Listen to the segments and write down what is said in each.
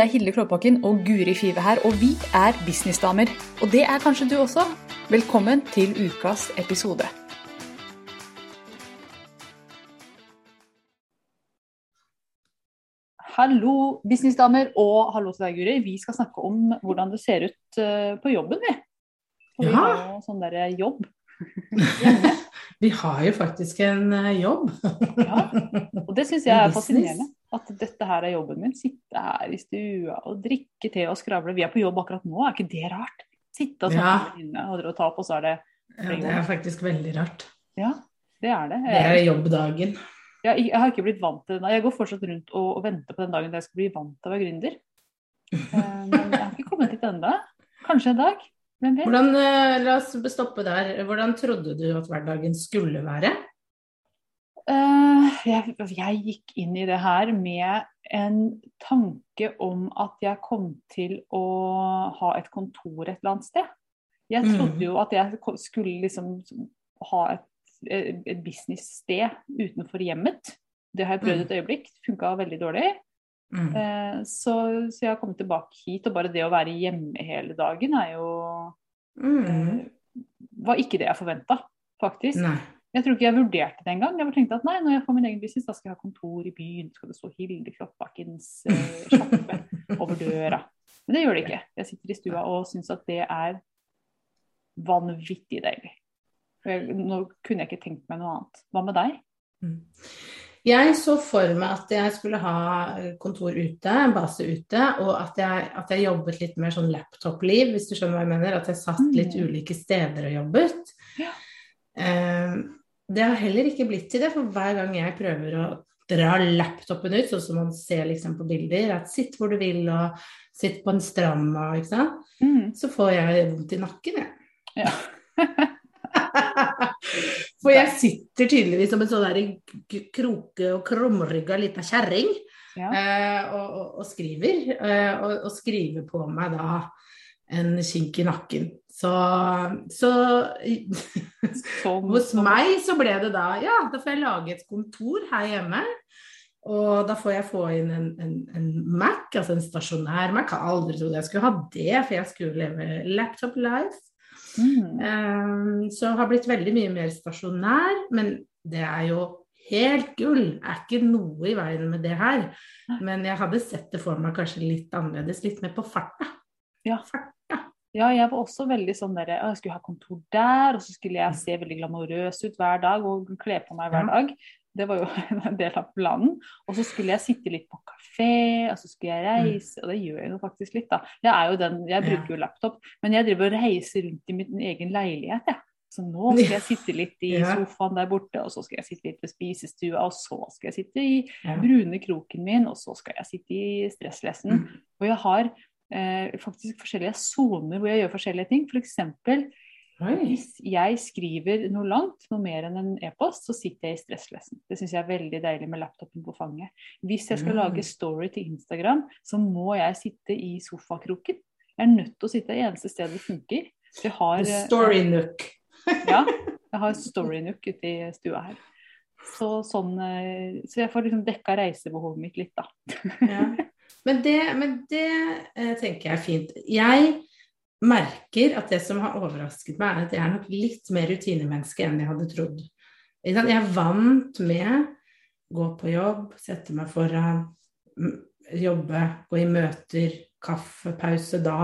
Det er Hilde Klåbakken og Guri Five her, og vi er businessdamer. Og det er kanskje du også. Velkommen til ukas episode. Hallo, businessdamer, og hallo til deg, Guri. Vi skal snakke om hvordan det ser ut eh, på jobben, vi. Og vi Ja. har sånn derre jobb. Vi har jo faktisk en eh, jobb. Ja. Og det syns jeg er business. fascinerende. At dette her er jobben min. Sitte her i stua og drikke te og skravle. Vi er på jobb akkurat nå, er ikke det rart? Sitte og snakke Ja. med venninnene og ta på, så er det Ja, det er faktisk veldig rart. Ja, det er det. Det er jobbdagen. jeg, jeg har ikke blitt vant til det. Jeg går fortsatt rundt og, og venter på den dagen da jeg skal bli vant til å være gründer. Eh, Men jeg har ikke kommet dit ennå. Kanskje en dag. Hvordan, eh, la oss stoppe der. Hvordan trodde du at hverdagen skulle være? Eh, jeg, jeg gikk inn i det her med en tanke om at jeg kom til å ha et kontor et eller annet sted. Jeg trodde Mm. jo at jeg skulle liksom ha et, et businesssted utenfor hjemmet. Det har jeg prøvd et øyeblikk, funka veldig dårlig. Mm. Eh, så, så jeg har kommet tilbake hit, og bare det å være hjemme hele dagen er jo Mm. eh, Var ikke det jeg forventa, faktisk. Nei. Jeg tror ikke jeg vurderte det engang. Jeg bare tenkte at nei, når jeg får min egen business, da skal jeg ha kontor i byen. Skal det stå Hilde Kloppbakkens eh, sjappe over døra. Men det gjør det ikke. Jeg sitter i stua og syns at det er vanvittig deilig. Jeg, nå kunne jeg ikke tenkt meg noe annet. Hva med deg? Mm. Jeg så for meg at jeg skulle ha kontor ute, base ute, og at jeg, at jeg jobbet litt mer sånn laptop-liv, hvis du skjønner hva jeg mener. At jeg satt litt Mm. ulike steder og jobbet. Ja. Eh, det har heller ikke blitt til det, for hver gang jeg prøver å dra laptopen ut, sånn som man ser liksom på bilder, at sitt hvor du vil og sitt på en strand og ikke sant, Mm. så får jeg vondt i nakken, jeg. Ja. For jeg sitter tydeligvis som en sånn der kroke- og krumrygga lita kjerring Ja. eh, og, og, og skriver. Eh, og, og skriver på meg da en kink i nakken. Så, så Sånn, hos meg så ble det da Ja, da får jeg lage et kontor her hjemme. Og da får jeg få inn en, en, en Mac, altså en stasjonær Mac. Jeg aldri trodd jeg skulle ha det, for jeg skulle leve laptop life. Mm. Um, så har blitt veldig mye mer stasjonær, men det er jo helt gull. Det er ikke noe i veien med det her. Men jeg hadde sett det for meg kanskje litt annerledes, litt mer på farta. Ja. Farta. Ja, jeg var også veldig sånn der, Jeg skulle ha kontor der, og så skulle jeg se veldig glamorøs ut hver dag og kle på meg hver Ja. dag. Det var jo en del av planen. Og så skulle jeg sitte litt på kafé, og så skulle jeg reise, og det gjør jeg jo faktisk litt, da. Jeg er jo den, jeg Ja. bruker jo laptop, men jeg driver og reiser rundt i min egen leilighet, jeg. Så nå skal jeg sitte litt i Ja. sofaen der borte, og så skal jeg sitte litt ved spisestua, og så skal jeg sitte i Ja. brune kroken min, og så skal jeg sitte i stresslessen. Mm. Og jeg har eh, faktisk forskjellige soner hvor jeg gjør forskjellige ting. F.eks. For hvis jeg skriver noe langt, noe mer enn en e-post, så sitter jeg i stresslessen. Det syns jeg er veldig deilig med laptopen på fanget. Hvis jeg skal Mm. lage story til Instagram, så må jeg sitte i sofakroken. Jeg er nødt til å sitte det eneste stedet det funker. Jeg har, eh, Story nook. ja, jeg har Storynook ute i stua her. Så, sånn, eh, så jeg får liksom dekka reisebehovet mitt litt, da. Ja. Men det, men det eh, tenker jeg er fint. Jeg merker at det som har overrasket meg, er at jeg er nok litt mer rutinemenneske enn jeg hadde trodd. Jeg er vant med gå på jobb, sette meg foran, jobbe, gå i møter, kaffepause da.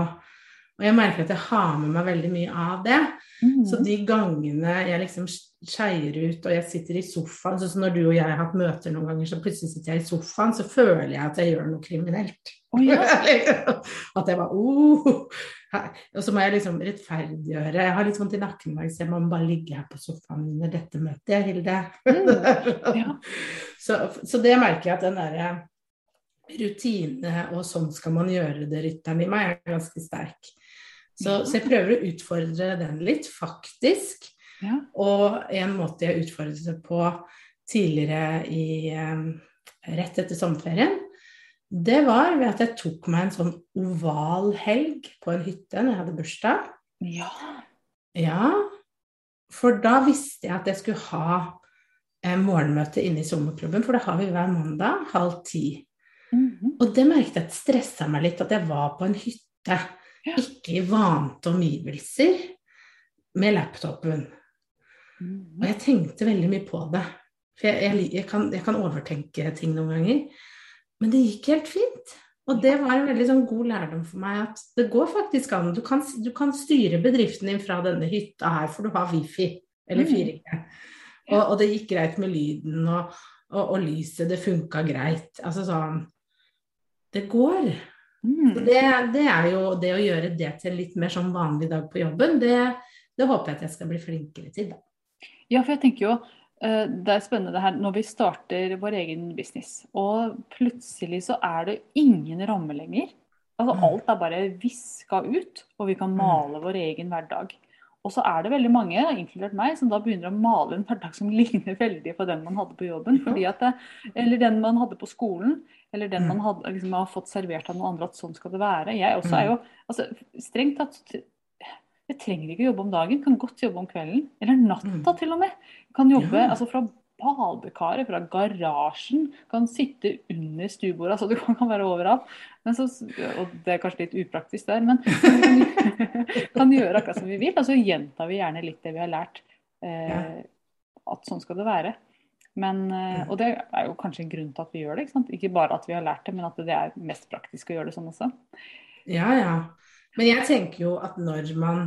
Og jeg merker at jeg har med meg veldig mye av det. Mm. Så de gangene jeg liksom skeier ut og jeg sitter i sofaen, sånn som når du og jeg har hatt møter noen ganger, så plutselig sitter jeg i sofaen, så føler jeg at jeg gjør noe kriminelt. Oh, ja. at jeg bare oh. Og så må jeg liksom rettferdiggjøre. Jeg har litt vondt i nakken i dag, så jeg må bare ligge her på sofaen under dette møtet, Hilde. Mm, ja. så, så det merker jeg at den derre rutine og sånn skal man gjøre det, rytteren i meg, er ganske sterk. Så, så jeg prøver å utfordre den litt, faktisk. Ja. Og en måte jeg utfordret det på tidligere i eh, Rett etter sommerferien, det var ved at jeg tok meg en sånn oval helg på en hytte når jeg hadde bursdag. ja. Ja, for da visste jeg at jeg skulle ha eh, morgenmøte inne i sommerklubben, for det har vi hver mandag halv ti. Mhm. Og det merket jeg at stressa meg litt, at jeg var på en hytte. Ikke i vante omgivelser, med laptopen. Mhm. Og jeg tenkte veldig mye på det. For jeg, jeg, jeg, kan, jeg kan overtenke ting noen ganger. Men det gikk helt fint. Og det var en veldig sånn god lærdom for meg at det går faktisk an. Du kan, du kan styre bedriften din fra denne hytta her, for du har wifi eller Mm. 4G. Og, og det gikk greit med lyden, og, og, og lyset, det funka greit. Altså sånn Det går. Så Det, det er jo det å gjøre det til litt mer sånn vanlig dag på jobben, det, det håper jeg at jeg skal bli flinkere til, da. Ja, for jeg tenker jo eh, det er spennende det her når vi starter vår egen business, og plutselig så er det ingen ramme lenger. Altså Mm. alt er bare viska ut, og vi kan male vår egen hverdag. Og så er det veldig mange, inkludert meg, som da begynner å male en hverdag som ligner veldig på den man hadde på jobben. det, Eller den man hadde på skolen, eller den Mm. man hadde, liksom, har fått servert av noen andre at sånn skal det være. Jeg også er jo altså, Strengt tatt jeg trenger ikke jobbe om dagen, kan godt jobbe om kvelden. Eller natta Mm. til og med. Kan jobbe altså fra badekaret, fra garasjen. Kan sitte under stuebordet. Altså du kan, være overalt. Men så, og det er kanskje litt upraktisk der, men kan, kan gjøre akkurat som vi vil. Og så gjentar vi gjerne litt det vi har lært. Eh, at sånn skal det være. Men, eh, og det er jo kanskje en grunn til at vi gjør det. Ikke, ikke bare at vi har lært det, men at det er mest praktisk å gjøre det sånn også. Ja, ja. Men jeg tenker jo at når man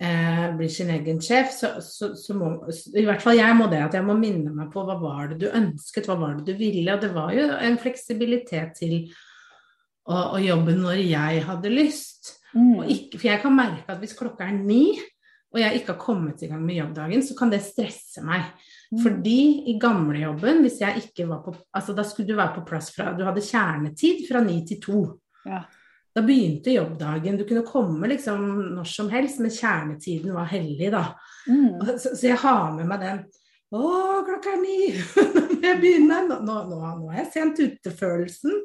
eh, blir sin egen sjef, så, så, så må I hvert fall jeg må det. At jeg må minne meg på hva var det du ønsket, hva var det du ville. Og det var jo en fleksibilitet til å, å jobbe når jeg hadde lyst. Og ikke, for jeg kan merke at hvis klokka er ni, og jeg ikke har kommet i gang med jobbdagen, så kan det stresse meg. Mm. Fordi i gamlejobben, hvis jeg ikke var på Altså da skulle du være på plass fra Du hadde kjernetid fra ni til to. Ja. Da begynte jobbdagen. Du kunne komme liksom når som helst, men kjernetiden var hellig, da. Mm. Så, så jeg har med meg den Å, klokka er ni! Nå må jeg begynne! Nå, nå, nå, nå er jeg sent ute-følelsen.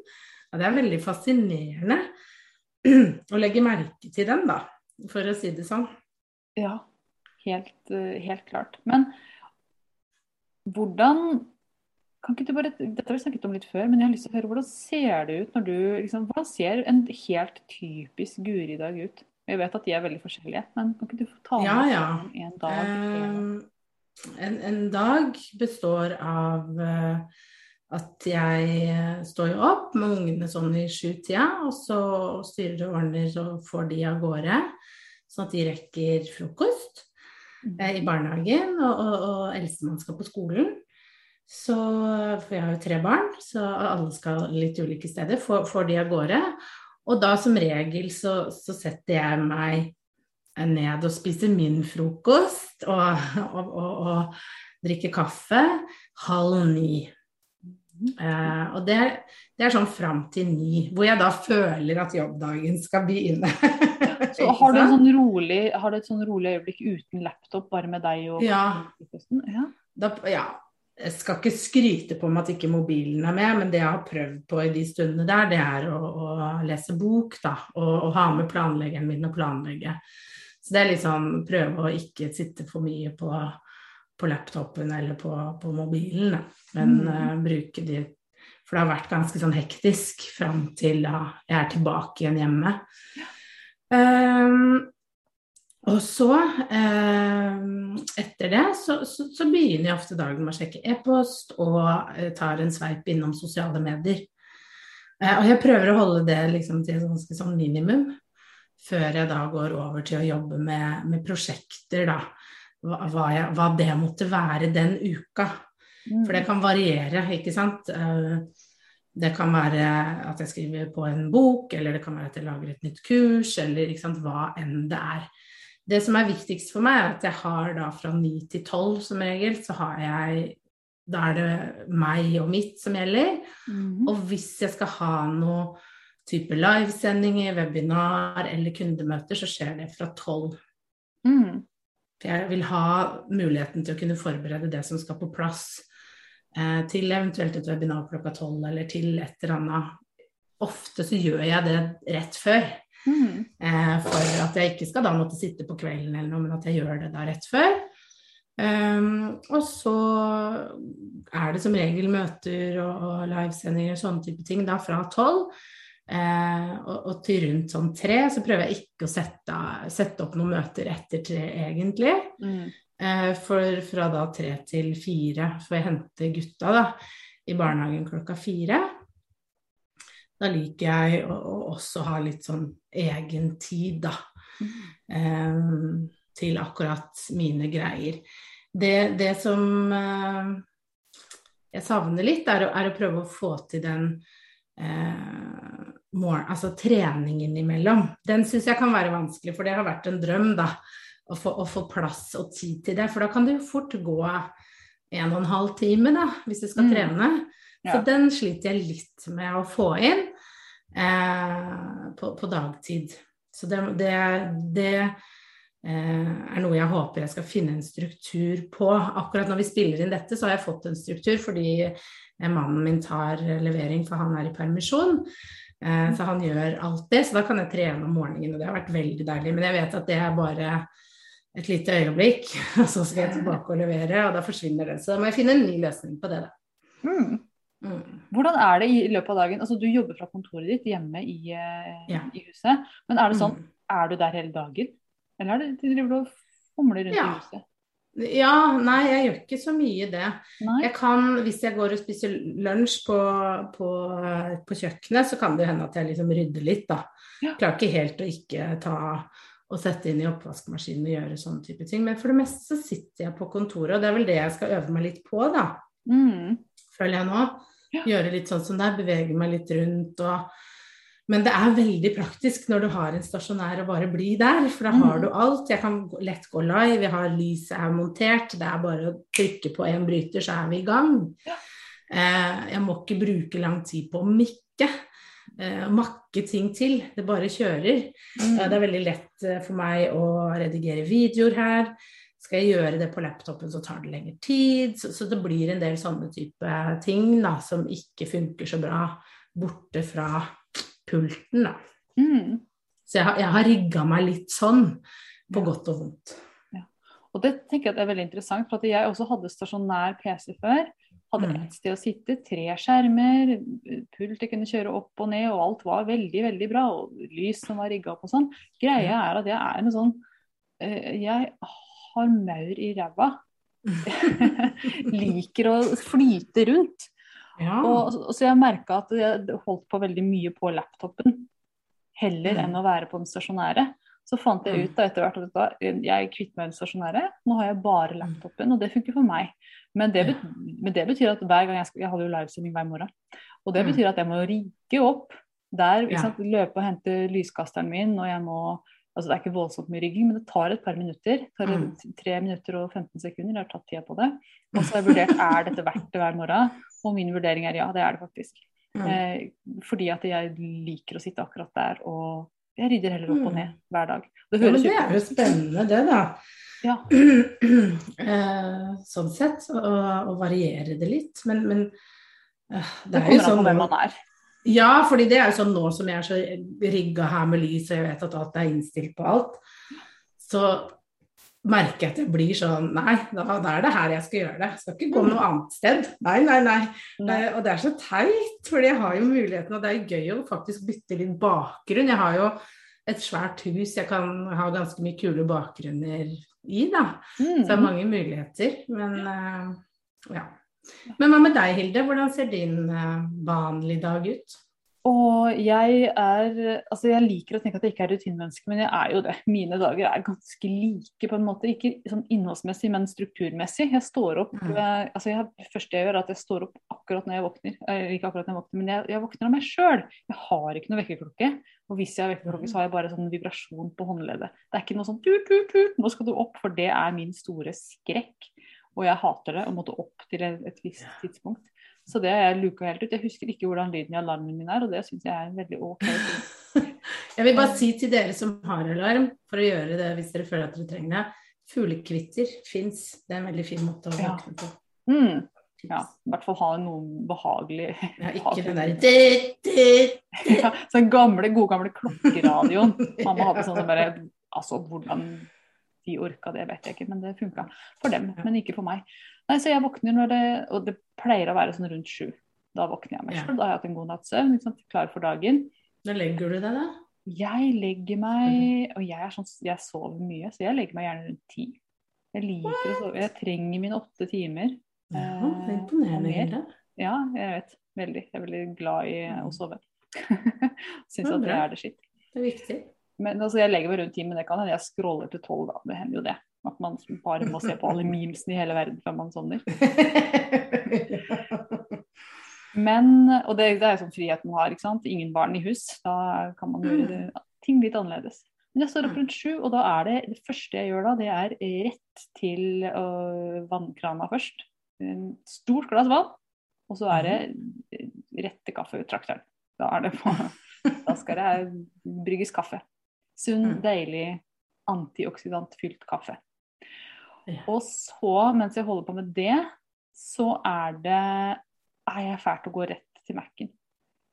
Ja, det er veldig fascinerende å legge merke til den, da, for å si det sånn. Ja, helt, eh, helt klart. Men hvordan bare, Dette har vi snakket om litt før, men jeg har lyst til å høre hvordan ser det ut når du liksom, Hvordan ser en helt typisk Guri-dag ut? Jeg vet at de er veldig forskjellige, men kan ikke du få ta med Ja, ja. en dag? en- en, en dag består av eh, at jeg eh, står jo opp med ungene sånn i sjutida, og så styrer og ordner og får de av gårde, sånn at de rekker frokost eh, i barnehagen, og, og, og eldstemann skal på skolen. Så, for jeg har jo tre barn, så alle skal litt ulike steder, får, får de av gårde. Og da som regel så, så setter jeg meg ned og spiser min frokost og, og, og, og drikker kaffe halv ni. Eh, og det, det er sånn fram til ni, hvor jeg da føler at jobbdagen skal begynne. Så har du, en sånn rolig, har du et sånn rolig øyeblikk uten laptop, bare med deg og Ja. Ja. da, ja, jeg skal ikke skryte på meg at ikke mobilen er med, men det jeg har prøvd på i de stundene der, det er å, å lese bok, da. Og, og ha med planleggeren min og planlegge. Så det er liksom prøve å ikke sitte for mye på, på laptopen eller på, på mobilen, da. Men Mm. uh, bruke de For det har vært ganske sånn hektisk fram til da jeg er tilbake igjen hjemme. Um, og så, eh, etter det, så, så, så begynner jeg ofte dagen med å sjekke e-post og eh, tar en sveip innom sosiale medier. Eh, og jeg prøver å holde det liksom til et ganske sånn minimum, før jeg da går over til å jobbe med, med prosjekter, da. Hva, jeg, hva det måtte være den uka. For det kan variere, ikke sant. Eh, Det kan være at jeg skriver på en bok, eller det kan være at jeg lager et nytt kurs, eller hva enn det er. Det som er viktigst for meg, er at jeg har da fra ni til tolv som regel, så har jeg Da er det meg og mitt som gjelder. Mhm. Og hvis jeg skal ha noe type livesendinger, webinar eller kundemøter, så skjer det fra tolv. Mm. For jeg vil ha muligheten til å kunne forberede det som skal på plass eh, til eventuelt et webinar klokka tolv, eller til et eller annet. Ofte så gjør jeg det rett før, Mm. eh, for at jeg ikke skal da måtte sitte på kvelden eller noe, men at jeg gjør det da rett før. Um, og så er det som regel møter og, og livesendinger og sånne type ting da fra tolv. Eh, og, og, til rundt sånn tre så prøver jeg ikke å sette, sette opp noen møter etter tre, egentlig. Mm. Eh, for fra da tre til fire får jeg hente gutta da, i barnehagen klokka fire. Da liker jeg å, å også ha litt sånn egen tid, da. Mm. Um, til akkurat mine greier. Det, det som uh, jeg savner litt, er å, er å, prøve å få til den uh, morgen, altså treningen imellom. Den syns jeg kan være vanskelig, for det har vært en drøm, da. Å få, å få, plass og tid til det. For da kan det jo fort gå en og en halv time, da, hvis du skal mm. trene. Så den sliter jeg litt med å få inn eh, på, på, dagtid. Så det, det, det Eh, er noe jeg håper jeg skal finne en struktur på. Akkurat når vi spiller inn dette, så har jeg fått en struktur fordi eh, mannen min tar levering, for han er i permisjon. Eh, så han gjør alt det, så da kan jeg trene om morgenen, og det har vært veldig deilig. Men jeg vet at det er bare et lite øyeblikk, og så skal jeg tilbake og levere, og da forsvinner det. Så da må jeg finne en ny løsning på det, da. Mm. Mm. Hvordan er det i løpet av dagen? Altså Du jobber fra kontoret ditt hjemme i, ja. i huset. Men er det sånn, mm. er du der hele dagen? Eller er det de driver og fomler rundt ja. i huset? Ja, nei, jeg gjør ikke så mye det. Nei. Jeg kan, hvis jeg går og spiser lunsj på, på, på, kjøkkenet, så kan det hende at jeg liksom rydder litt, da. Ja. Klarer ikke helt å ikke ta og sette inn i oppvaskmaskinen og gjøre sånne type ting. Men for det meste så sitter jeg på kontoret, og det er vel det jeg skal øve meg litt på, da. Mm. Føler jeg nå. Gjøre litt sånn som det er, bevege meg litt rundt og men det er veldig praktisk når du har en stasjonær og bare bli der, for da har mm. du alt. Jeg kan lett gå live, jeg har lyset er montert, det er bare å trykke på en bryter, så er vi i gang. Eh, jeg må ikke bruke lang tid på å mikke. Eh, makke ting til. Det bare kjører. Mm. det er veldig lett eh, for meg å redigere videoer her. Skal jeg gjøre det på laptopen, så tar det lengre tid. Så, så det blir en del sånne type ting da, som ikke funker så bra borte fra pulten, da. Mm. Så jeg har, jeg har rigga meg litt sånn, på godt og vondt. Ja. Og det tenker jeg er veldig interessant, for jeg også hadde stasjonær PC før. Hadde mm. ett sted å sitte, tre skjermer, pult jeg kunne kjøre opp og ned, og alt var veldig, veldig bra. Og lys som var rigga opp og sånn. Greia er at jeg er en sånn uh, Jeg har maur i ræva. Liker å flyte rundt. Ja. Og, og, så jeg merka at jeg holdt på veldig mye på laptopen heller mm. enn å være på den stasjonære. Så fant jeg mm. ut da etter hvert at jeg kvitter meg den stasjonære. Nå har jeg bare mm. laptopen, og det funker for meg. Men det, betyr, men det betyr at hver gang jeg skal Jeg hadde jo livesending hver morgen. Og det betyr at jeg må rigge opp der. Ja. Løpe og hente lyskasteren min, og jeg må Altså, det er ikke voldsomt mye rygging, men det tar et par minutter. Det tar mm. tre minutter og 15 sekunder. Jeg har tatt tida på det. Og så har jeg vurdert er dette verdt det hver morgen. Og min vurdering er ja, det er det faktisk. Mm. Eh, fordi at jeg liker å sitte akkurat der, og jeg rydder heller opp og ned hver dag. Det, ja, det er jo spennende, det, da. Ja. Eh, sånn sett. Å variere det litt. Men, men eh, det, det er jo sånn hvem man er. Ja, fordi det er jo sånn nå som jeg er så rigga her med lys, og jeg vet at alt er innstilt på alt, så merker jeg at jeg blir sånn Nei, da, da, er det her jeg skal gjøre det. Jeg skal ikke gå noe annet sted. Nei, nei, nei. nei. og det er så teit, for jeg har jo muligheten, og det er gøy å faktisk bytte litt bakgrunn. Jeg har jo et svært hus jeg kan ha ganske mye kule bakgrunner i, da. Mm. Så det er mange muligheter. Men uh, ja. Men hva med deg, Hilde? Hvordan ser din uh, vanlige dag ut? Og jeg er Altså, jeg liker å tenke at jeg ikke er rutinemenneske, men jeg er jo det. Mine dager er ganske like, på en måte. Ikke sånn innholdsmessig, men strukturmessig. Jeg står opp mm. Eh, altså jeg, Det første jeg gjør, er at jeg står opp akkurat når jeg våkner. Ikke akkurat når jeg våkner, men jeg, jeg våkner av meg sjøl. Jeg har ikke noe vekkerklokke. Og hvis jeg har vekkerklokke, så har jeg bare sånn vibrasjon på håndleddet. Det er ikke noe sånn tut, tut, tut, nå skal du opp, for det er min store skrekk. Og jeg hater det å måtte opp til et visst tidspunkt. Så det har jeg luka helt ut. Jeg husker ikke hvordan lyden i alarmen min er, og det syns jeg er en veldig ok ting. jeg vil bare si til dere som har alarm, for å gjøre det hvis dere føler at dere trenger det, fuglekvitter fins. Det er en veldig fin måte å våkne på. Mm. Ja, i hvert fall ha noe behagelig Ja, ikke den der ja, Sånn gamle, gode gamle klokkeradioen. Mamma hadde sånn som bare Altså, hvordan de orka det, vet jeg ikke, men det funka for dem. Men ikke for meg. Nei, så jeg våkner når det Og det pleier å være sånn rundt sju. Da våkner jeg meg selv. Da har jeg hatt en god natts søvn, klar for dagen. Når legger du deg, da? Jeg legger meg Og jeg er sånn Jeg sover mye, så jeg legger meg gjerne rundt ti. Jeg liker å sove. Jeg trenger mine åtte timer. Ja, Eh, er imponerende. Hilde. Ja, jeg vet. Veldig. Jeg er veldig glad i å sove. Syns at det er det skitt. Det er viktig. Men altså, jeg legger meg rundt ti, men det kan hende jeg scroller til tolv, da. Det hender jo det. At man bare må se på alle memesene i hele verden før man sovner. Men, og det, det er sånn friheten man har, ikke sant. Ingen barn i hus. Da kan man gjøre ting litt annerledes. Men jeg står opp rundt sju, og da er det det første jeg gjør da, det er rett til øh, vannkrana først. En stort glass vann, og så er det øh, rett til kaffetrakteren. Da Da skal det brygges kaffe. Sunn, Mm. deilig, antioksidantfylt kaffe. Ja. Og så, mens jeg holder på med det, så er det er jeg fælt å gå rett til Mac-en.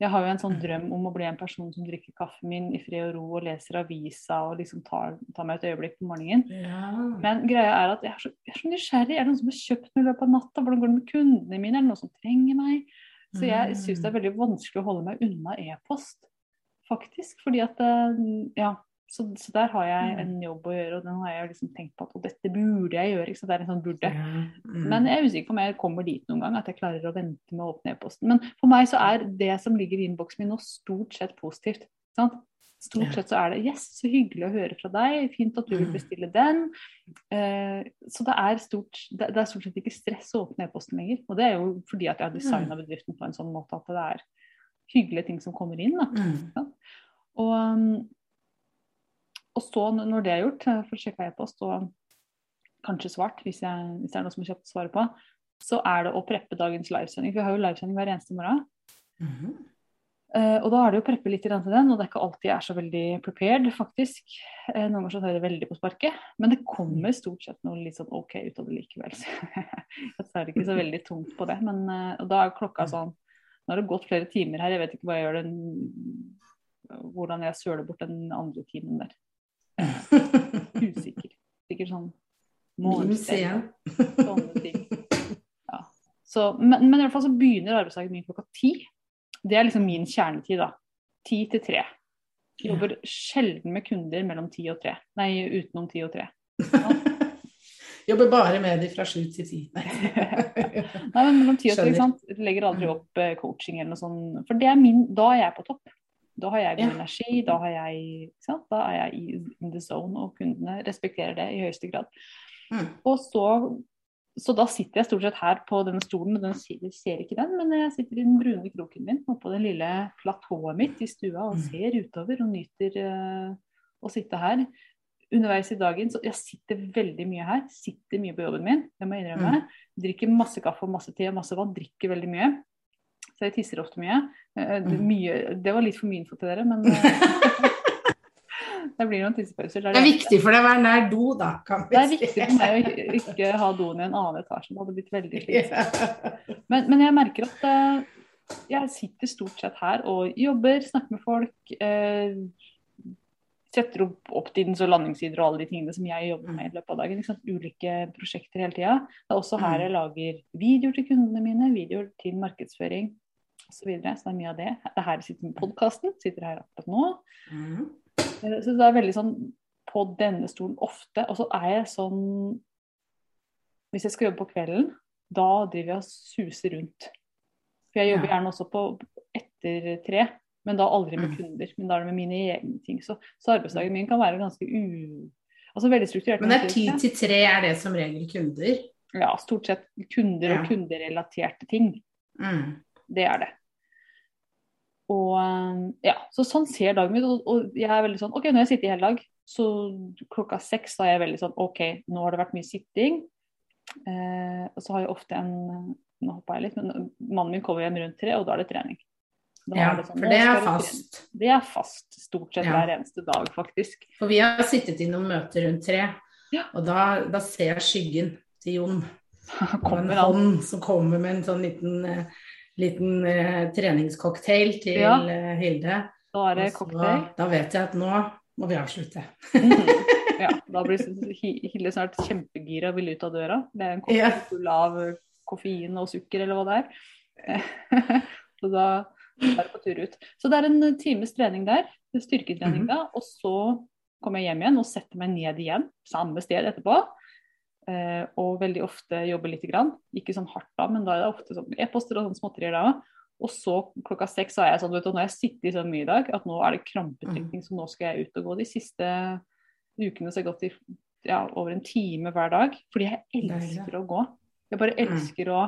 Jeg har jo en sånn Mm. drøm om å bli en person som drikker kaffen min i fred og ro og leser avisa og liksom tar, tar meg et øyeblikk på morgenen. Ja. Men greia er at jeg er så, jeg er så nysgjerrig. Er det noen som har kjøpt noe i løpet av natta? Hvordan går det med kundene mine? Er det noen som trenger meg? Så jeg syns det er veldig vanskelig å holde meg unna e-post, faktisk. Fordi at eh, Ja. Så, så der har jeg en jobb å gjøre, og den har jeg liksom tenkt på at og dette burde jeg gjøre. Sant? Det er en sånn burde. Mm. Men jeg er usikker på om jeg kommer dit noen gang, at jeg klarer å vente med å åpne e-posten. Men for meg så er det som ligger i innboksen min nå, stort sett positivt. Sant? Stort sett så er det 'yes, så hyggelig å høre fra deg', fint at du vil Mm. bestille den. Eh, så det er, stort, det, det er stort sett ikke stress å åpne e-posten lenger. Og det er jo fordi at jeg har designa bedriften på en sånn måte at det er hyggelige ting som kommer inn. Da. Mm. Og, um, og så, når det er gjort, eh, for å sjekke e-post og kanskje svart, hvis, jeg, hvis det er noe som er kjapt å svare på, så er det å preppe dagens livesending. For vi har jo livesending hver eneste morgen. Mm -hmm. uh, og da er det å preppe litt til den, og det er ikke alltid jeg er så veldig prepared, faktisk. Uh, noen ganger så tar jeg veldig på sparket. Men det kommer stort sett noe litt sånn OK ut av det likevel. Så jeg tar ikke så veldig tungt på det. Men uh, og da er klokka sånn Nå har det gått flere timer her, jeg vet ikke hva jeg gjør den Hvordan jeg søler bort den andre timen der. Usikker. Sikkert sånn og sånne ting. Ja. Så, men, men i hvert fall så begynner arbeidsdagen min klokka ti. Det er liksom min kjernetid, da. Ti til tre. Jobber sjelden med kunder mellom ti og tre. Nei, utenom ti og tre. Jobber bare med de fra sju til ti. Nei. Nei, men mellom ti og tre. Legger aldri opp eh, coaching eller noe sånt. For det er min, da er jeg på topp. Da har jeg god Ja. energi, da, har jeg, sant? da er jeg in the zone, og kundene respekterer det i høyeste grad. Mm. Og så, så da sitter jeg stort sett her på denne stolen, og den ser, ser ikke den, men jeg sitter i den brune kroken min oppå det lille platået mitt i stua og Mm. ser utover og nyter uh, å sitte her. Underveis i dagen, så Jeg sitter veldig mye her, sitter mye på jobben min, det må jeg innrømme. Drikker masse kaffe og masse te og masse vann, drikker veldig mye. Så jeg tisser ofte mye. Eh, det, Mm. mye det var litt for mye info til dere, men eh, det blir noen tissepauser. Det er viktig for deg å være nær do, da. Det er viktig for meg å ikke- ha doen i en annen etasje. Det hadde blitt veldig slitsomt. Men, men jeg merker at eh, jeg sitter stort sett her og jobber, snakker med folk. Eh, setter opp opt-ins og landingssider og alle de tingene som jeg jobber med i løpet av dagen. Ulike prosjekter hele tida. Det er også her jeg lager videoer til kundene mine, videoer til markedsføring osv. Så, videre. så det er mye av det. Det er her sitter med podkasten. Sitter her akkurat nå. Mhm. Eh, Så det er veldig sånn på denne stolen ofte. Og så er jeg sånn Hvis jeg skal jobbe på kvelden, da driver jeg og suser rundt. For jeg jobber gjerne også på etter tre, men da aldri med Mm. kunder. Men da er det med mine egne ting. Så, så arbeidsdagen min kan være ganske u... Altså veldig strukturert. Men det er ti til tre er det som regel kunder. Ja, stort sett kunder og kunderelaterte ting. Mm. Det er det. Og ja, så sånn ser dagen min ut. Og, jeg er veldig sånn OK, nå har jeg sittet i hele dag, så klokka seks da er jeg veldig sånn OK, nå har det vært mye sitting. Eh, og så har jeg ofte en Nå hoppa jeg litt, men mannen min kommer hjem rundt tre, og da er det trening. Da Ja, det sånn, for det er fast. Det er fast stort sett Ja. hver eneste dag, faktisk. For vi har sittet i noen møter rundt tre, Ja. og da, da ser jeg skyggen til Jon. Kommer en hånd som kommer med en sånn liten, eh, liten eh, treningscocktail til Ja. eh, Hilde. Da er det cocktail. Da vet jeg at nå må vi avslutte. Mhm. Ja, da blir Hilde snart kjempegira og vil ut av døra. Det er en kopp Ja. full av eh, koffein og sukker, eller hva det er. Så da er det på tur ut. Så det er en times trening der, styrketrening Mhm. da, og så kommer jeg hjem igjen og setter meg ned igjen, samme sted etterpå. Eh, og veldig ofte jobber lite grann. Ikke sånn hardt da, men da er det ofte sånn e-poster og sånn småtterier da. Og så klokka seks er jeg sånn, vet du, nå har jeg sittet så mye i dag at nå er det krampetrekning, så nå skal jeg ut og gå. De siste ukene så har jeg gått i ja, over en time hver dag, fordi jeg elsker å gå. Jeg bare Mm. elsker å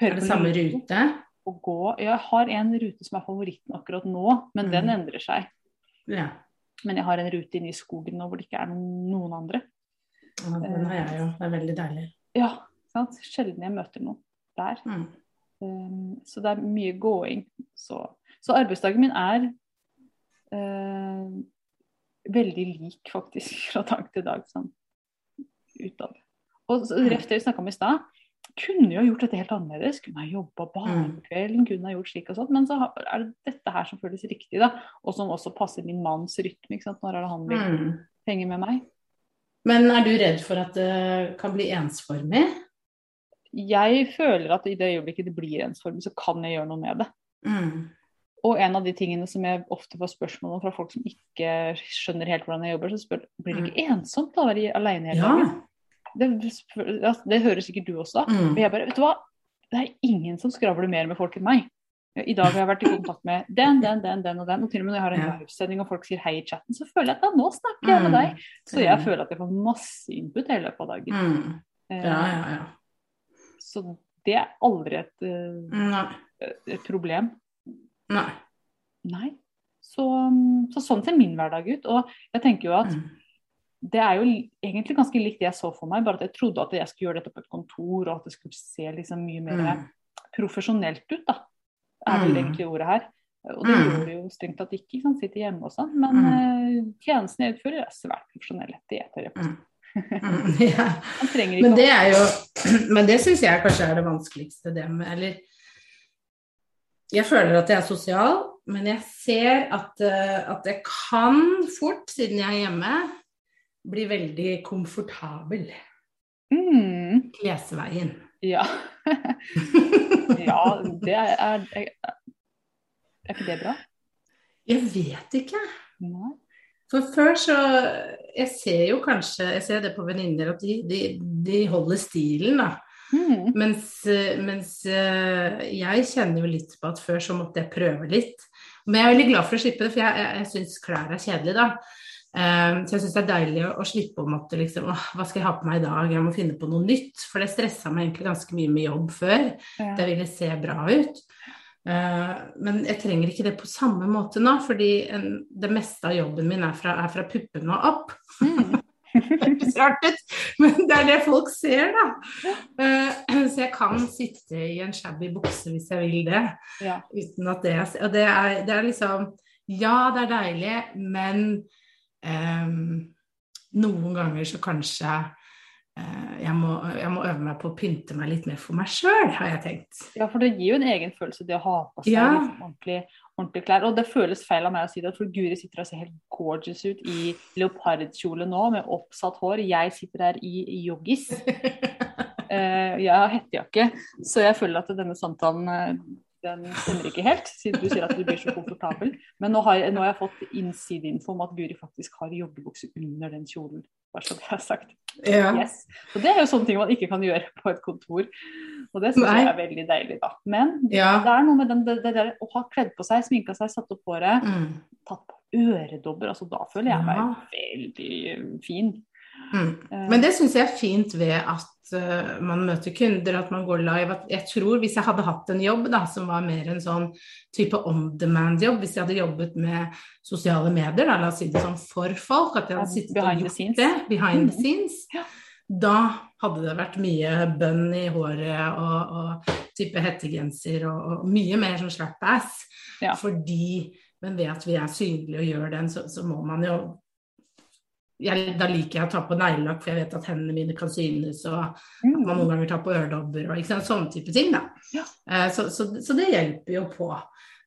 Er høre det på samme rute? Å gå. Jeg har en rute som er favoritten akkurat nå, men Mm. den endrer seg. Ja. Men jeg har en rute inne i skogen nå hvor det ikke er noen andre. Ja, Den har jeg jo. Det er veldig deilig. Ja, sant? Sjelden jeg møter noen der. Mm. Um, så det er mye gåing. Så, så arbeidsdagen min er uh, veldig lik, faktisk, fra dag til dag. Sånn utad. Og rett det vi snakka om i stad. Kunne jo gjort dette helt annerledes. Kunne ha jobba bare Mm. på kvelden, kunne ha gjort slik og sånn. Men så er det dette her som føles riktig, da. Og som også passer min manns rytme. Når er det han vil Mm. henge med meg? Men er du redd for at det kan bli ensformig? Jeg føler at i det øyeblikket det blir ensformig, så kan jeg gjøre noe med det. Mm. Og en av de tingene som jeg ofte får spørsmål om fra folk som ikke skjønner helt hvordan jeg jobber, så spør blir det ikke ensomt da å være alene hele Ja. dagen. Det, det hører sikkert du også. Mm. Men jeg bare, vet du hva, det er ingen som skravler mer med folk enn meg. I dag har jeg vært i kontakt med den, den, den, den og den. Og til og med når jeg har en Ja. livesending og folk sier hei i chatten, så føler jeg at da, nå snakker jeg med Mm. deg. Så jeg føler at jeg får masse input i løpet av dagen. Mm. Eh, Ja, ja, ja. Så det er aldri et, eh, Nei. et problem. Nei. Nei. Så, så sånn ser min hverdag ut. Og jeg tenker jo at Mm. det er jo egentlig ganske likt det jeg så for meg, bare at jeg trodde at jeg skulle gjøre dette på et kontor, og at det skulle se liksom mye mer Mm. profesjonelt ut, da. Er vel Mm. egentlig ordet her. Og det Mm. gjør det jo strengt tatt ikke, ikke sant? sitter hjemme og sånn. Men Mm. eh, tjenestene jeg utfører er svært. Det påstå. Mm. Mm. Ja. Man trenger ikke Men det er jo Men det syns jeg kanskje er det vanskeligste, det med Eller jeg føler at jeg er sosial, men jeg ser at, eh, at jeg kan fort, siden jeg er hjemme, bli veldig komfortabel. mm, Klesveien. Ja. ja, det er, er, er Er ikke det bra? Jeg vet ikke. Nei. For før så Jeg ser jo kanskje Jeg ser det på venninner at de, de, de holder stilen, da. Mm. Mens, mens eh, jeg kjenner jo litt på at før så måtte jeg prøve litt. Men jeg er veldig glad for å slippe det, for jeg, jeg, jeg syns klær er kjedelig, da. Eh, så jeg syns det er deilig å, å slippe å måtte liksom Åh, hva skal jeg ha på meg i dag? Jeg må finne på noe nytt. For det stressa meg egentlig ganske mye med jobb før. Ja. Det ville se bra ut. Eh, men jeg trenger ikke det på samme måte nå, fordi en, det meste av jobben min er fra, er fra puppene og opp. Mm. Det høres rart ut, men det er det folk ser, da. Eh, så jeg kan sitte i en shabby bukse hvis jeg vil det. Ja. Uten at det Og det er, det er liksom Ja, det er deilig, men noen ganger så kanskje eh, jeg, må, jeg må øve meg på å pynte meg litt mer for meg sjøl, har jeg tenkt. Ja, for det gir jo en egen følelse det å ha på seg Ja. liksom ordentlig, ordentlige klær. Og det føles feil av meg å si det, for Guri sitter og ser helt gorgeous ut i leopardkjole nå med oppsatt hår. Jeg sitter her i, i joggis. Eh, jeg har hettejakke, så jeg føler at denne samtalen eh, den stemmer ikke helt, siden du sier at du blir så komfortabel. Men nå har jeg, nå har jeg fått innsideinfo om at Guri faktisk har joggebukse under den kjolen. Bare så det er sagt. Ja. Yes. Og det er jo sånne ting man ikke kan gjøre på et kontor. Og det syns jeg er veldig deilig, da. Men Ja. det er noe med den, det, det der å ha kledd på seg, sminka seg, satt opp håret, Mm. tatt på øredobber. Altså da føler jeg meg Ja. veldig fin. Mm. Eh, Men det syns jeg er fint ved at uh, man møter kunder, at man går live. Jeg tror hvis jeg hadde hatt en jobb da, som var mer en sånn type on demand-jobb, hvis jeg hadde jobbet med sosiale medier, da, la oss si det sånn for folk, at jeg hadde sittet behind og gjort scenes. det behind the Mhm. scenes, Ja. da hadde det vært mye bønn i håret og, og type hettegenser og, og mye mer sånn slap ass. Ja. Fordi Men ved at vi er synlige og gjør den, så, så må man jo jeg, da liker jeg å ta på neglelakk, for jeg vet at hendene mine kan synes, og at man mm, noen ganger tar på øredobber og ikke sant, sånne type ting. da. Ja. Eh, så, så, så det hjelper jo på.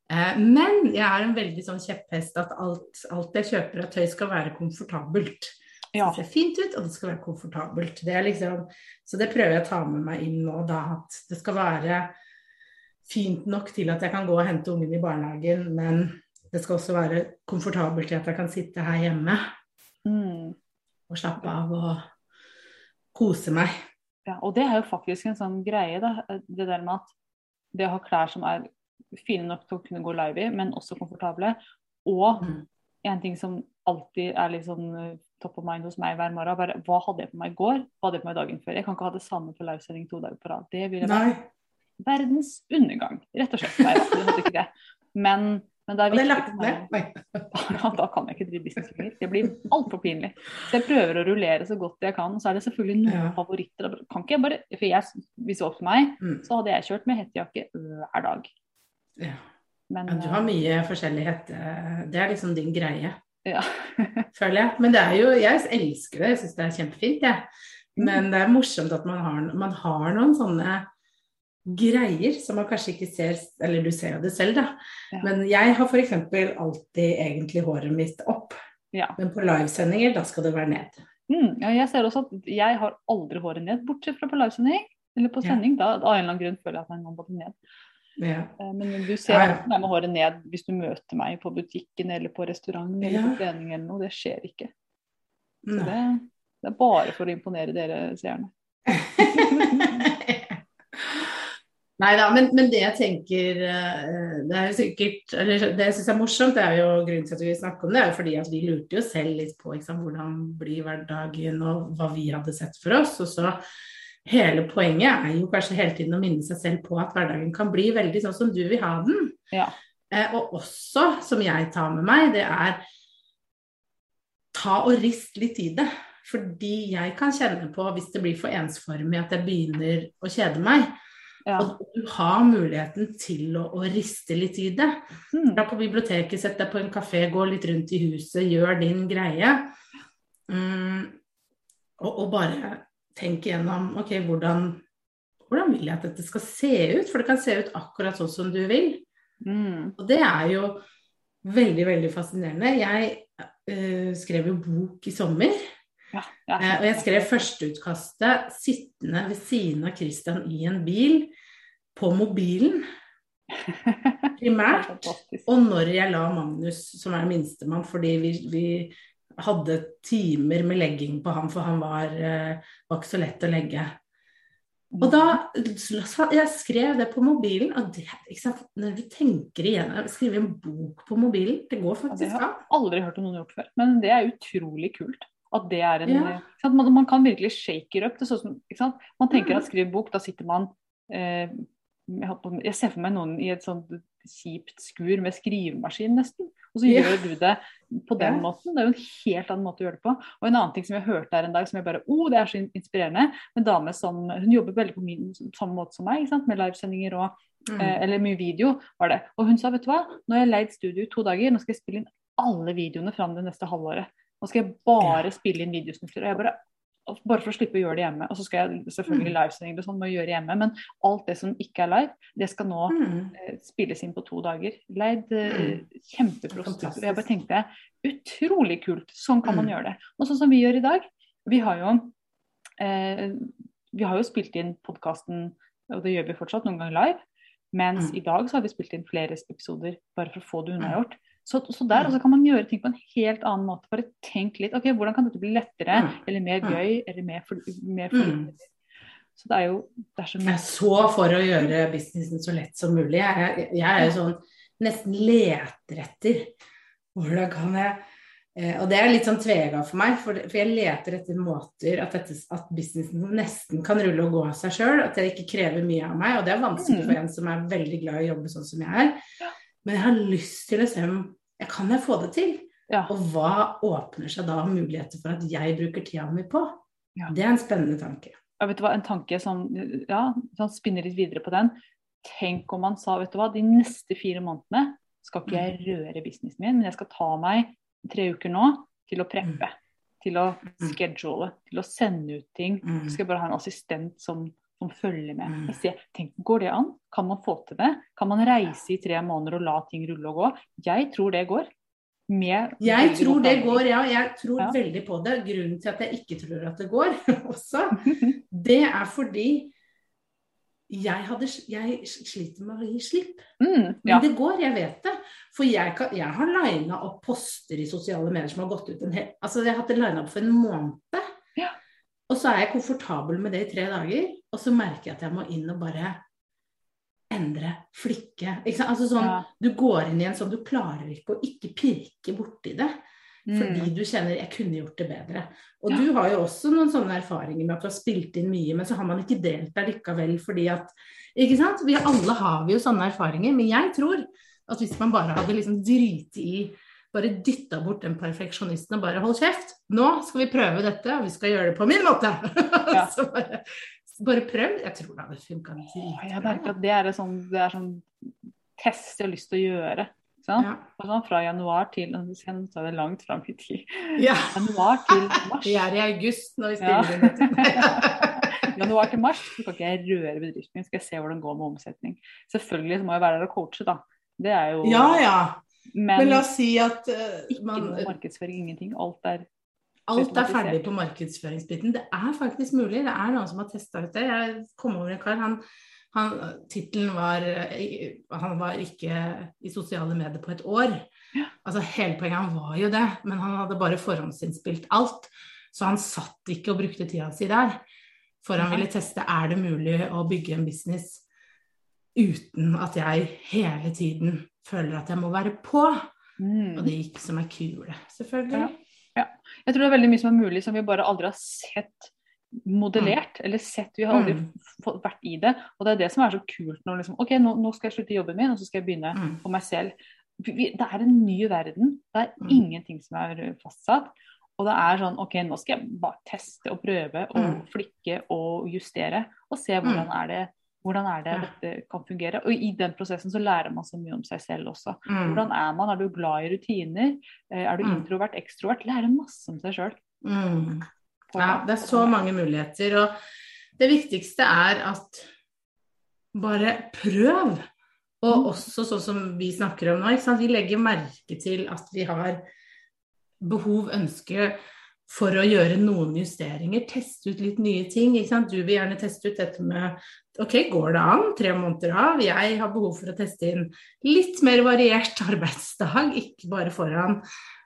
Eh, men jeg er en veldig sånn kjepphest at alt, alt jeg kjøper av tøy skal være komfortabelt. Ja. Det ser fint ut, og det skal være komfortabelt. Det er liksom, så det prøver jeg å ta med meg inn nå, da. At det skal være fint nok til at jeg kan gå og hente ungen i barnehagen, men det skal også være komfortabelt til at jeg kan sitte her hjemme Mm. og slappe av og kose meg. Ja, og det er jo faktisk en sånn greie, da. Det der med at det å ha klær som er fine nok til å kunne gå live i, men også komfortable. Og Mm. en ting som alltid er litt sånn eh, top of mind hos meg hver morgen, bare hva hadde jeg på meg i går, hva hadde jeg på meg dagen før? Jeg kan ikke ha det samme på livesending to dager på rad. Det ville vært verdens undergang, rett og slett. Nei, jeg hadde ikke det. Men, men det er viktig for meg. Da kan jeg ikke drive business lenger. Det blir altfor pinlig. Så jeg prøver å rullere så godt jeg kan. Så er det selvfølgelig noen Ja. favoritter. Kan ikke jeg bare, for jeg, Hvis det var opp til meg, Mm. så hadde jeg kjørt med hettejakke hver dag. Ja. Men Ja, du har mye forskjellig hette. Det er liksom din greie, ja. føler jeg. Men det er jo Jeg elsker det, jeg syns det er kjempefint, jeg. Mm. Men det er morsomt at man har, man har noen sånne greier som man kanskje ikke ser Eller du ser jo det selv, da. Ja. Men jeg har f.eks. alltid egentlig håret mitt opp. Ja. Men på livesendinger, da skal det være ned. Mm, ja, jeg ser også at jeg har aldri håret ned, bortsett fra på livesending. Eller på sending. Da, av en eller annen grunn føler jeg at jeg må det ned. Ja. Eh, Men du ser Ja, meg med håret ned hvis du møter meg på butikken eller på restaurant eller på trening eller noe. Det skjer ikke. Så det, det er bare for å imponere dere seerne. Nei da, men, men det jeg tenker eh, Det er jo sikkert Eller det jeg syns er morsomt, det er jo grunnen til at vi snakker om det, er jo fordi at vi lurte jo selv litt på sant, hvordan blir hverdagen og hva vi hadde sett for oss. Og så hele poenget er jo kanskje hele tiden å minne seg selv på at hverdagen kan bli veldig sånn som du vil ha den. Ja. Eh, og også, som jeg tar med meg, det er ta og rist litt i det. Fordi jeg kan kjenne på, hvis det blir for ensformig, at jeg begynner å kjede meg. Ja. Og du har muligheten til å, å riste litt i det. Mm. Dra på biblioteket, sett deg på en kafé, gå litt rundt i huset, gjør din greie. Mm, og, og bare tenk igjennom ok, hvordan, hvordan vil jeg at dette skal se ut? For det kan se ut akkurat sånn som du vil. Mm. Og det er jo veldig, veldig fascinerende. Jeg øh, skrev jo bok i sommer. Ja, ja. Eh, og jeg skrev førsteutkastet sittende ved siden av Christian i en bil på mobilen, primært. Og når jeg la Magnus, som er minstemann, fordi vi, vi hadde timer med legging på ham, for han var, eh, var ikke så lett å legge. Og da Jeg skrev det på mobilen, og det, når du tenker igjen Skrive en bok på mobilen, det går Ja, det faktisk har jeg aldri hørt om noen gjort før, men det er utrolig kult. At det er en, Ja. sant? Man, man kan virkelig shake it up. Det sånn? Man tenker Mm. at skriver bok, da sitter man eh, jeg, ser for meg noen i et sånt kjipt skur med skrivemaskin, nesten. Og så gjør du det på den yeah. måten. Det er jo en helt annen måte å gjøre det på. Og en annen ting som jeg hørte her en dag, som jeg bare Å, det er så inspirerende. En dame som Hun jobber veldig på min samme måte som meg, ikke sant? med livesendinger og Mm. eh, eller mye video, var det. Og hun sa, vet du hva, nå har jeg leid studio i to dager, nå skal jeg spille inn alle videoene fram det neste halvåret. Nå skal jeg bare spille inn videosnutter, Og jeg bare, bare for å slippe å gjøre det hjemme. Og så skal jeg selvfølgelig livesending livesendinger og sånn må gjøre hjemme, men alt det som ikke er live, det skal nå Mm. eh, spilles inn på to dager. Leid eh, Mm. kjempeprost. Jeg bare tenkte, utrolig kult. Sånn kan man Mm. gjøre det. Og sånn som vi gjør i dag. Vi har jo, eh, vi har jo spilt inn podkasten, og det gjør vi fortsatt, noen ganger live. Mens Mm. i dag så har vi spilt inn flere episoder bare for å få det Mm. unnagjort. Så, så der også kan man gjøre ting på en helt annen måte. Bare tenk litt. ok, Hvordan kan dette bli lettere, Mm. eller mer Mm. gøy, eller mer, mer Mm. Så det er jo det er så Jeg er så for å gjøre businessen så lett som mulig. Jeg, jeg, jeg er jo sånn nesten leter etter hvordan kan jeg eh, Og det er litt sånn tvega for meg, for, for jeg leter etter måter at, dette, at businessen nesten kan rulle og gå av seg sjøl. At det ikke krever mye av meg. Og det er vanskelig Mm. for en som er veldig glad i å jobbe sånn som jeg er. Men jeg har lyst til å se om jeg kan jeg få det til. Ja. Og hva åpner seg da av muligheter for at jeg bruker tida mi på? Ja. Det er en spennende tanke. Ja, vet du hva, En tanke som ja, sånn spinner litt videre på den. Tenk om man sa vet du hva, de neste fire månedene skal ikke jeg røre businessen min, men jeg skal ta meg tre uker nå til å preppe. Til å Mm. schedule, til å sende ut ting. Mm. Så skal jeg bare ha en assistent som, som følger med. Mm. Jeg tenk, Går det an? Kan man få til det? Kan man reise i tre måneder og la ting rulle og gå? Jeg tror det går. med Jeg tror det går, ja. Jeg tror Ja. veldig på det. Grunnen til at jeg ikke tror at det går også, det er fordi jeg, hadde, jeg sliter med å gi slipp. Mm, Men det går, jeg vet det. For jeg, kan, jeg har lina opp poster i sosiale medier som har gått ut en hel Altså, jeg har hatt det lina opp for en måned. Ja. Og så er jeg komfortabel med det i tre dager, og så merker jeg at jeg må inn og bare endre, flikke. Ikke sant? Altså sånn, Ja. Du går inn i en sånn Du klarer ikke å ikke pirke borti det. Fordi Mm. du kjenner 'jeg kunne gjort det bedre'. Og Ja. du har jo også noen sånne erfaringer med at du har spilt inn mye, men så har man ikke delt det likevel fordi at Ikke sant? Vi alle har vi jo sånne erfaringer, men jeg tror at hvis man bare hadde liksom driti i bare dytta bort den perfeksjonisten og bare hold kjeft. Nå skal vi prøve dette, og vi skal gjøre det på min måte. Ja. så bare, bare prøv. Jeg tror det hadde funka Jeg merker at det er, sånn, det er sånn test jeg har lyst til å gjøre. Ja. Sånn, fra januar til Nå jeg det langt fram i tid. ja. Januar til mars. Vi er i august når vi Ja. inn januar til mars så kan ikke jeg røre bedriften min, skal jeg se hvordan det går med omsetning. Selvfølgelig så må jeg være der og coache, da. Det er jo ja ja. Men, Men la oss si at eh, ikke noe markedsføring, ingenting. Alt er alt er ferdig på markedsføringsbiten. Det er faktisk mulig. Det er noen som har testa ut det. Jeg kom over en kar. Han, han, Tittelen var eh, Han var ikke i sosiale medier på et år. Ja. Altså Hele poenget han var jo det, men han hadde bare forhåndsinnspilt alt. Så han satt ikke og brukte tida si der. For han ville teste er det mulig å bygge en business uten at jeg hele tiden føler at jeg må være på. mm. Og det gikk som ei kule, selvfølgelig. Jeg tror det er veldig mye som er mulig som vi bare aldri har sett modellert. Eller sett, vi har aldri Mm. vært i det. Og det er det som er så kult når Liksom, ok, nå, nå skal jeg slutte jobben min, og så skal jeg begynne Mm. for meg selv. Vi, det er en ny verden. Det er Mm. ingenting som er fastsatt. Og det er sånn OK, nå skal jeg bare teste og prøve og Mm. flikke og justere. Og se hvordan er det, hvordan er det Ja. dette kan fungere. Og i den prosessen så lærer man så mye om seg selv også. Mm. Hvordan er man? Er du glad i rutiner? Eh, Er du Mm. introvert, ekstrovert? Lærer masse om seg sjøl. Mm. Ja, det er så mange muligheter. Og det viktigste er at bare prøv. Og Mm. også sånn som vi snakker om nå, vi legger merke til at vi har behov, ønske for å gjøre noen justeringer. Teste ut litt nye ting. Ikke sant? Du vil gjerne teste ut dette med Ok, går det an? Tre måneder av. Jeg har behov for å teste inn litt mer variert arbeidsdag, ikke bare foran.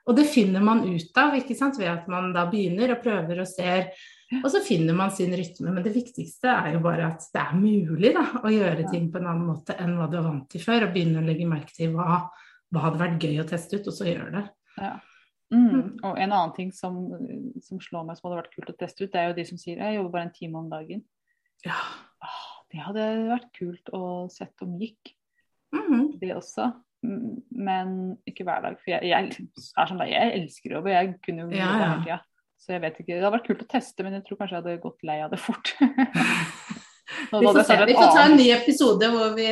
Og det finner man ut av ikke sant? ved at man da begynner og prøver og ser. Og så finner man sin rytme. Men det viktigste er jo bare at det er mulig da, å gjøre ting på en annen måte enn hva du er vant til før. Og begynne å legge merke til hva, hva hadde vært gøy å teste ut, og så gjøre det. Ja. Mm. Og en annen ting som, som slår meg som hadde vært kult å teste ut, det er jo de som sier jeg jobber bare en time om dagen. Ja. Ah, det hadde vært kult å sette om gikk, Mm. det også. Mm, Men ikke hver dag. For jeg, jeg, er sånn jeg elsker jobb, og jeg kunne jo Ja, ja. hele tida. Så jeg vet ikke. Det hadde vært kult å teste, men jeg tror kanskje jeg hadde gått lei av det fort. Vi får, vi får ta en ny episode hvor vi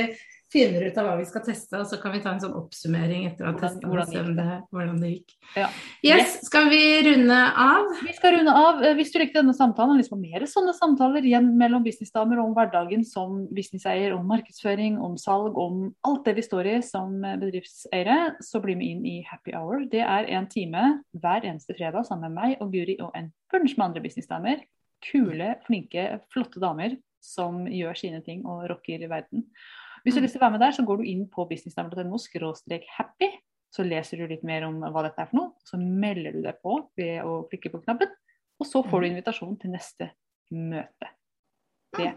finner ut av hva vi skal teste, og så kan vi ta en sånn oppsummering etter å ha testa hvordan hvordan det gikk. Ja. Yes, skal vi runde av? Vi skal runde av. Eh, Hvis du likte denne samtalen, og liksom mer sånne samtaler igjen mellom businessdamer om hverdagen som businesseier, om markedsføring, om salg, om alt det vi står i som bedriftseiere, så bli med inn i Happy Hour. Det er en time hver eneste fredag sammen med meg og Guri og en bunch med andre businessdamer. Kule, flinke, flotte damer som gjør sine ting og rocker i verden. Hvis du har lyst til å være med der, så går du inn på businessnavn.no happy. Så leser du litt mer om hva dette er for noe. Så melder du deg på ved å klikke på knappen. Og så får du invitasjon til neste møte. Det.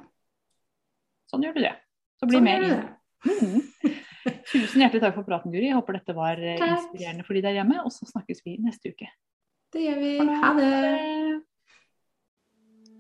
Sånn gjør du det. Så bli Sånn med inn. Mhm. Tusen hjertelig takk for praten, Guri. Jeg håper dette var eh, Takk. inspirerende for de der hjemme. Og så snakkes vi neste uke. Det gjør vi. Ha det.